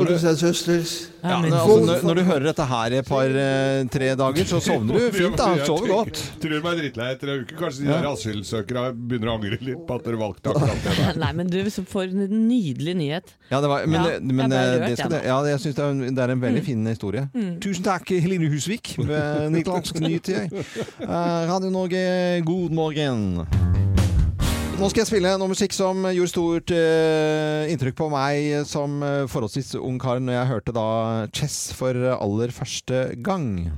Broeders du, Ja, altså, når, når du hører dette her i et par-tre dager, så sovner du (laughs) fint. da, Sover godt. Tror du meg drittlei etter en uke? Kanskje de Ja. der asylsøkere begynner å angre litt på at dere valgte akkurat det. (laughs) Nei, men du, får en nydelig nyhet. Ja, det var, men, Ja, det- men jeg ble det, det skal ja, jeg syns det, en- det er en veldig Mm. fin historie. Mm. Tusen takk, Helene Husvik med Nederlandsk Nyheter. (laughs) Uh, Radio Norge, god morgen. Nå skal jeg spille noe musikk som gjorde stort uh, inntrykk på meg som eh, forholdsvis ung kar når jeg hørte da Chess for aller første gang.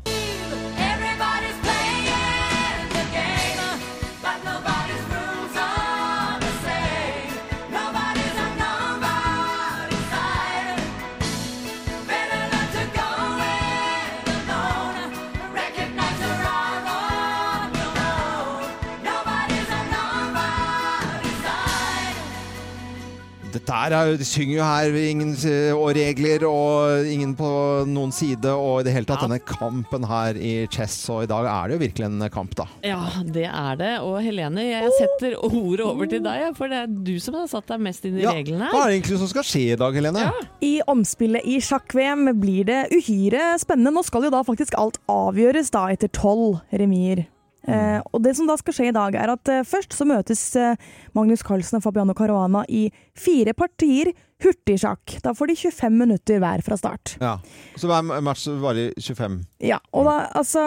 Dette er, de synger jo her ingen eh, og regler og ingen på noen side og i det hele tatt denne kampen her i chess. Og i dag er det jo virkelig en kamp, da. Ja, det er det. Og Helene, jeg setter ordet over til deg, for det er du som har satt deg mest inn i Ja, reglene Hva er det egentlig som skal skje i dag, Helene? I omspillet i sjakk-VM blir det uhyre spennende. Nå skal jo da faktisk alt avgjøres da etter tolv remier. Eh, og det som da skal skje i dag, er at eh, først så møtes eh, Magnus Carlsen og Fabiano Caruana i fire partier hurtigsjakk. Da får de 25 minutter hver fra start. Ja. Så hver match varer 25. Ja, og da altså,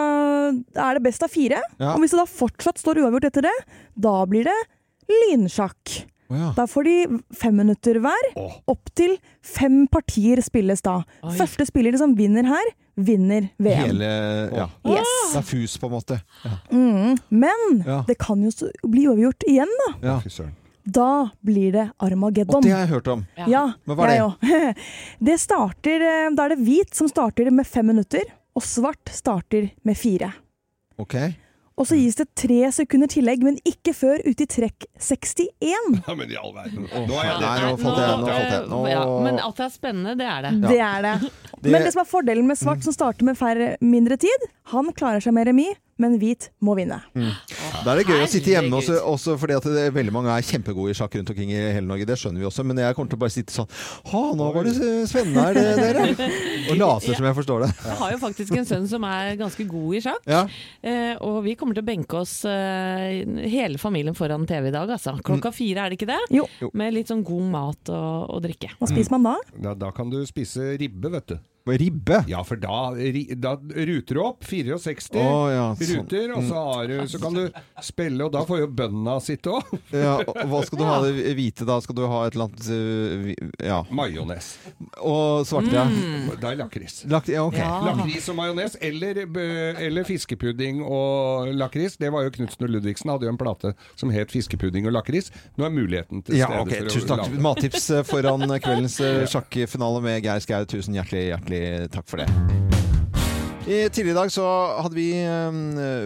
er det best av fire. Ja. Og hvis det da fortsatt står uavgjort etter det, da blir det lynsjakk. Å ja. Da får de fem minutter hver. Opp til fem partier spilles da. Oi. Første spiller som vinner her, vinner VM. Hele Ja. Yes. Det er fus, på en måte. Ja. Mm, men Ja. det kan jo bli overgjort igjen, da. Ja. Da blir det Armageddon. Og det har jeg hørt om. Ja, Men hva er det? (laughs) Det starter eh, Da er det hvit som starter med fem minutter, og svart starter med fire. Ok. Og så gis det tre sekunder tillegg, men ikke før ute i trekk 61. Ja, men i all verden. Nå er jeg Nei, nå falt jeg. Nå falt jeg. Nå... Ja, men at det er spennende, det er det. Det er det. Det- Men det som er fordelen med svart, som starter med færre, mindre tid, han klarer seg med remis, men hvit må vinne. Mm. Da er det gøy å sitte hjemme også, også fordi at det er veldig mange er kjempegode i sjakk rundt omkring i hele Norge. Det skjønner vi også, men jeg kommer til å bare sitte sånn Ha, nå var det spennende her, det, dere. (laughs) Og later som jeg forstår det. Jeg har jo faktisk en sønn som er ganske god i sjakk. Ja. Eh, og vi kommer til å benke oss eh, hele familien foran TV i dag, altså. Klokka fire, er det ikke det? Jo. Med litt sånn god mat og, og drikke. Hva spiser man da? Da, da kan du spise ribbe, vet du. Ribbe? Ja, for da, da ruter du opp 64 oh, ja, sånn. ruter, og så, har du, så kan du spille, og da får jo bøndene sitte òg. (laughs) Ja, hva skal du ha det hvite da? Skal du ha et eller annet øh, Ja. Majones. Og svarte, ja. Det er lakris. Lak ja, ok. Lakris og majones, eller, eller fiskepudding og lakris. Det var jo Knutsen og Ludvigsen hadde jo en plate som het Fiskepudding og lakris. Nå er muligheten til Ja, stede Ja, okay. Tusen takk. Mattips eh, foran kveldens eh, (laughs) sjakkfinale med Geir Skau. Tusen hjertelig, hjertelig takk for det. I Tidligere i dag så hadde vi eh,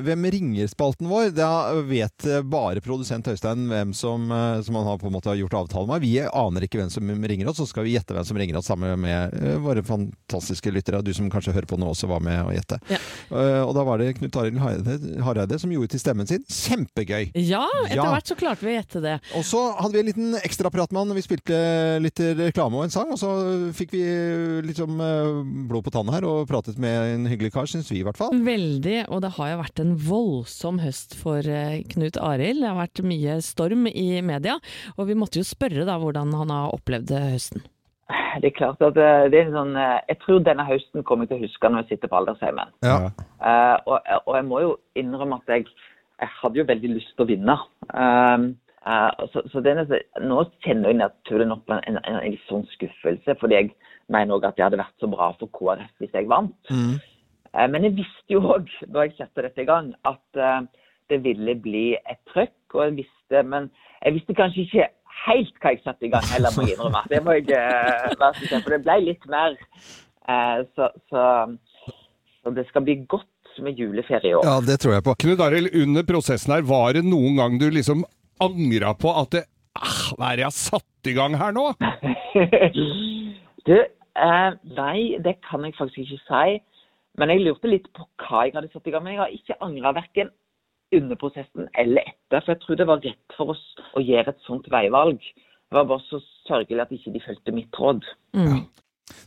Hvem ringer-spalten vår. Da vet eh, bare produsent Øystein hvem som, eh, som han har på en måte gjort avtale med. Vi aner ikke hvem som ringer oss, så skal vi gjette hvem som ringer oss sammen med våre fantastiske lyttere. Du som kanskje hører på nå også var med å gjette. Ja. og da var det Knut Arild Hareide, som gjorde til stemmen sin. Kjempegøy! Ja, etter Ja. hvert så klarte vi å gjette det. Og så hadde vi en liten ekstraprat med han. Vi spilte litt reklame og en sang, og så fikk vi liksom eh, blod på tanna her og pratet med en hyggelig hyggelig kar, syns vi i hvert fall. Veldig, og det har jo vært en voldsom høst for eh, Knut Arild. Det har vært mye storm i media, og vi måtte jo spørre da hvordan han har opplevd eh, høsten. Det er klart at eh, det er en sånn Jeg tror denne høsten kommer jeg til å huske når jeg sitter på aldersheimen. Ja. Uh, og, og jeg må jo innrømme at jeg, jeg hadde jo veldig lyst til å vinne. Uh, Uh, så så er nå kjenner jeg naturlig nok på en, en, en, litt sånn skuffelse, fordi jeg mener òg at det hadde vært så bra for KrF hvis jeg vant. Eh, men jeg visste jo òg da (laughs) jeg satte dette i gang, at eh, det ville bli et trøkk. Og jeg visste, men jeg visste kanskje ikke helt hva jeg satte i gang heller, må jeg innrømme. Det må jeg eh, være kjent, for det ble litt mer. Eh, så, så, så det skal bli godt med juleferie i år. Ja, det tror jeg på. Knut Arild, under prosessen her, var det noen gang du liksom angra på at det ah, Hva er det jeg har satt i gang her nå? (laughs) Du, eh, nei, det kan jeg faktisk ikke si. Men jeg lurte litt på hva jeg hadde satt i gang. med. jeg har ikke angra verken under prosessen eller etter. For jeg tror det var rett for oss å gjøre et sånt veivalg. Det var bare så sørgelig at ikke de fulgte mitt råd.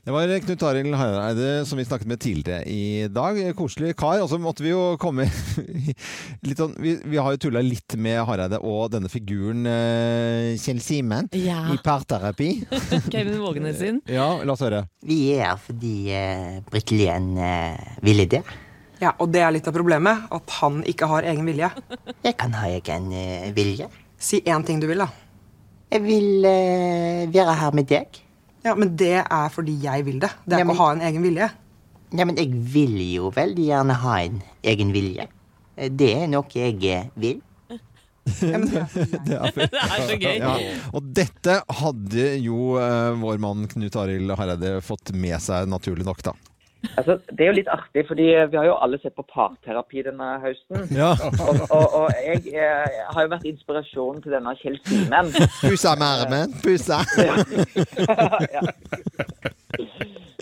Det var Knut Arild Hareide som vi snakket med tidligere i dag. Koselig kar. Og så måtte vi jo komme (laughs) litt sånn Vi, vi har jo tulla litt med Hareide og denne figuren eh, Kjell Simen Ja. i parterapi. (laughs) Kevin Vågenes sin. (laughs) Ja, la oss høre. Vi er her fordi uh, Britt Lien uh, ville det. Ja, og det er litt av problemet, at han ikke har egen vilje. Jeg kan ha egen uh, vilje. Si én ting du vil, da. Jeg vil uh, være her med deg. Ja, Men det er fordi jeg vil det. Det er Ja, men- ikke å ha en egen vilje. Nei, men jeg vil jo veldig gjerne ha en egen vilje. Eh, Det er noe jeg eh, vil. det, er, (laughs) (laughs) Det er så gøy. Ja. Og dette hadde jo uh, vår mann Knut Arild Hareide fått med seg, naturlig nok, da. Altså, det er jo litt artig, fordi vi har jo alle sett på parterapi denne høsten. Ja. Og, og, og jeg, eh, har jo vært inspirasjonen til denne Kjell Simen. Pussa med armen, pussa! (laughs) ja.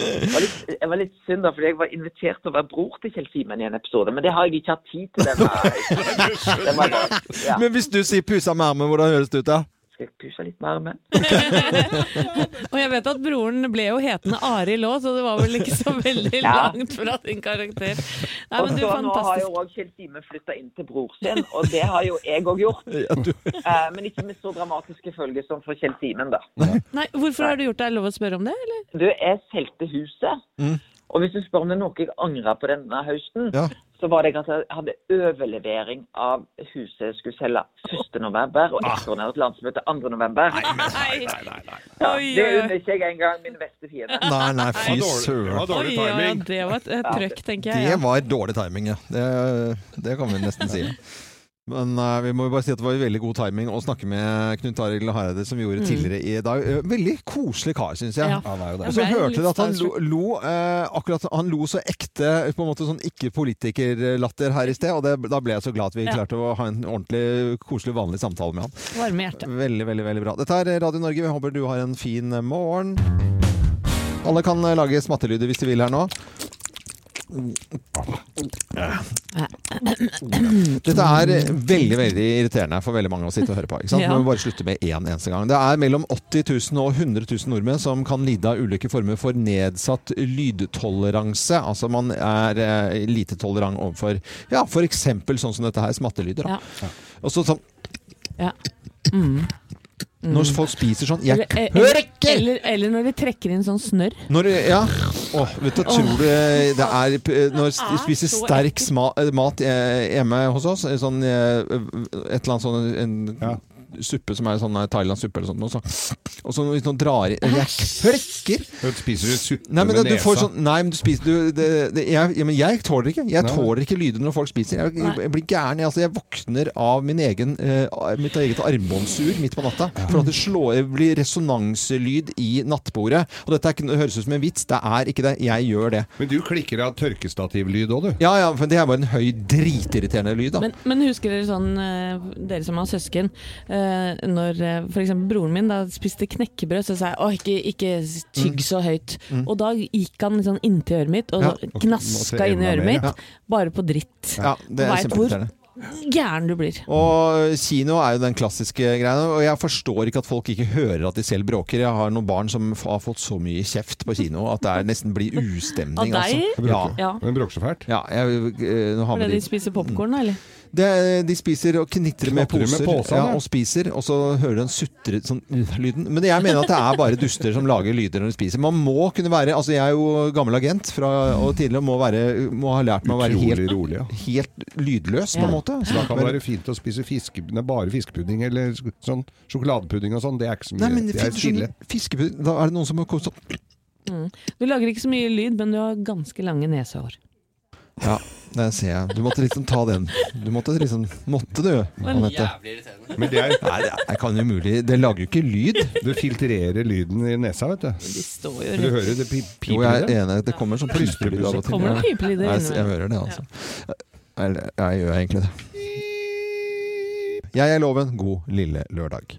Det var, litt, det var litt synd, da, fordi jeg var invitert til å være bror til Kjell Simen i en episode, men det har jeg ikke hatt tid til denne. (laughs) denne, jeg ja. Men hvis du sier 'pussa med armen', hvordan høres det ut da? Skal litt med armen? (laughs) Og jeg vet at broren ble jo hetende Arild òg, så det var vel ikke så veldig Ja. langt fra din karakter. Nei, Og men du, så nå har jo òg Kjell flytta inn til bror sin, og det har jo jeg òg gjort. (laughs) Eh, men ikke med så dramatiske følger som for Kjell Simen, da. Nei, hvorfor har du gjort det? Er det lov å spørre om det, eller? Du, jeg solgte huset. Og hvis du spør om det er noe jeg angrer på denne høsten, så var det at jeg hadde overlevering av huset jeg skulle selge 1. november, og ekstraordinært landsmøte 2. november. Ja, Oi, det oi, oi. unner ikke jeg engang min beste fiende. Nei, nei, fy søren. Oi, ja, ja, det var et, et trøkk, tenker jeg. Det Ja. var dårlig timing, ja. Det, det kan vi nesten si. Men uh, vi må jo bare si at det var veldig god timing å snakke med Knut Arild Hareide, som vi gjorde Mm. tidligere i dag. Eh, Veldig koselig kar, syns jeg. Ja. Han er jo det. Og så hørte du dere at han lo, lo uh, akkurat Han lo så ekte, på en måte sånn ikke-politikerlatter her i sted, og det, da ble jeg så glad at vi Ja. klarte å ha en ordentlig koselig, vanlig samtale med han. Varme hjerte. Veldig, veldig, veldig bra. Dette er Radio Norge. Vi håper du har en fin morgen. Alle kan lage smattelyder hvis de vil her nå. Dette er veldig veldig irriterende for veldig mange å sitte og høre på. Ikke sant? Ja. Må bare slutte med én eneste gang. Det er mellom 80 000 og 100 000 nordmenn som kan lide av ulike former for nedsatt lydtoleranse. Altså man er eh, lite tolerant overfor ja, f.eks. sånn som dette her, smattelyder. Da. Og så sånn Ja. Mm. Når folk spiser sånn Jeg Eller, eh, hører ikke! eller, eller når de trekker inn sånn snørr. Når, ja. Åh, vet du, tror du det er Når er de spiser sterk sma, mat eh, hjemme hos oss, eh, sånn eh, et eller annet sånn en suppe som er sånn eh, Thailand-suppe eller sånt, og så, og så hvis noen drar i Jeg frekker! Spiser du suppe Nei, men med du får nesa? sånn Nei, men du spiser du, det, det, jeg, jeg, men jeg tåler ikke. Jeg tåler ikke lyder når folk spiser. Jeg, jeg blir gæren. Jeg, altså, jeg våkner av min egen, uh, mitt eget armbåndsur midt på natta. For at det slår, blir resonanselyd i nattbordet. Og dette er ikke, det høres ut som en vits. Det er ikke det. Jeg gjør det. Men du klikker av tørkestativlyd òg, du. Ja, ja, for det er bare en høy, dritirriterende lyd, da. Men, men husker dere sånn, eh, dere som har søsken, eh, når eh, for eksempel broren min da spiste knekkebrød, så sa jeg åh, ikke, ikke tygg Mm. så høyt. Mm. Og da gikk han liksom inntil øret mitt og Ja. så gnaska inn i øret mitt, Ja. bare på dritt. Ja, det er Og hvor gæren du blir. Og kino er jo den klassiske greia. Og jeg forstår ikke at folk ikke hører at de selv bråker. Jeg har noen barn som har fått så mye kjeft på kino at det er nesten blir ustemning. Av deg? Altså. Ja. Ja. Den bråker så fælt. Ja, jeg, eh, nå har Fordi vi de spiser popkorn, eller? Det, de spiser og knitrer med poser med ja, og spiser, og så hører du den sutre sånn (laughs) lyden. Men jeg mener at det er bare duster som lager lyder når de spiser. Man må kunne være Altså, jeg er jo gammel agent fra, og tidligere må, være, må ha lært meg å være helt, rolig, ja. helt lydløs, på Ja. en måte. Så da kan det være fint å spise fiske, bare fiskepudding eller sånn sjokoladepudding og sånn. Det er ikke så mye. Nei, men det er stille. fiskepudding Da er det noen som har kost sånn Mm. Du lager ikke så mye lyd, men du har ganske lange nesehår. Ja, det ser jeg. Du måtte liksom ta den. Du måtte liksom Måtte du, Anette? Jævlig irriterende. Men det er- Nei, det er- kan jo umulig Det lager jo ikke lyd. Du filtrerer lyden i nesa, vet du. De står jo Du hører det pi- piper Jo, jeg i det. er enig. Det kommer sånn plystrebud av og til. Kommer det pipelyder innimellom? Jeg hører det, altså. Eller, jeg gjør egentlig det. Jeg er Loven. God lille lørdag.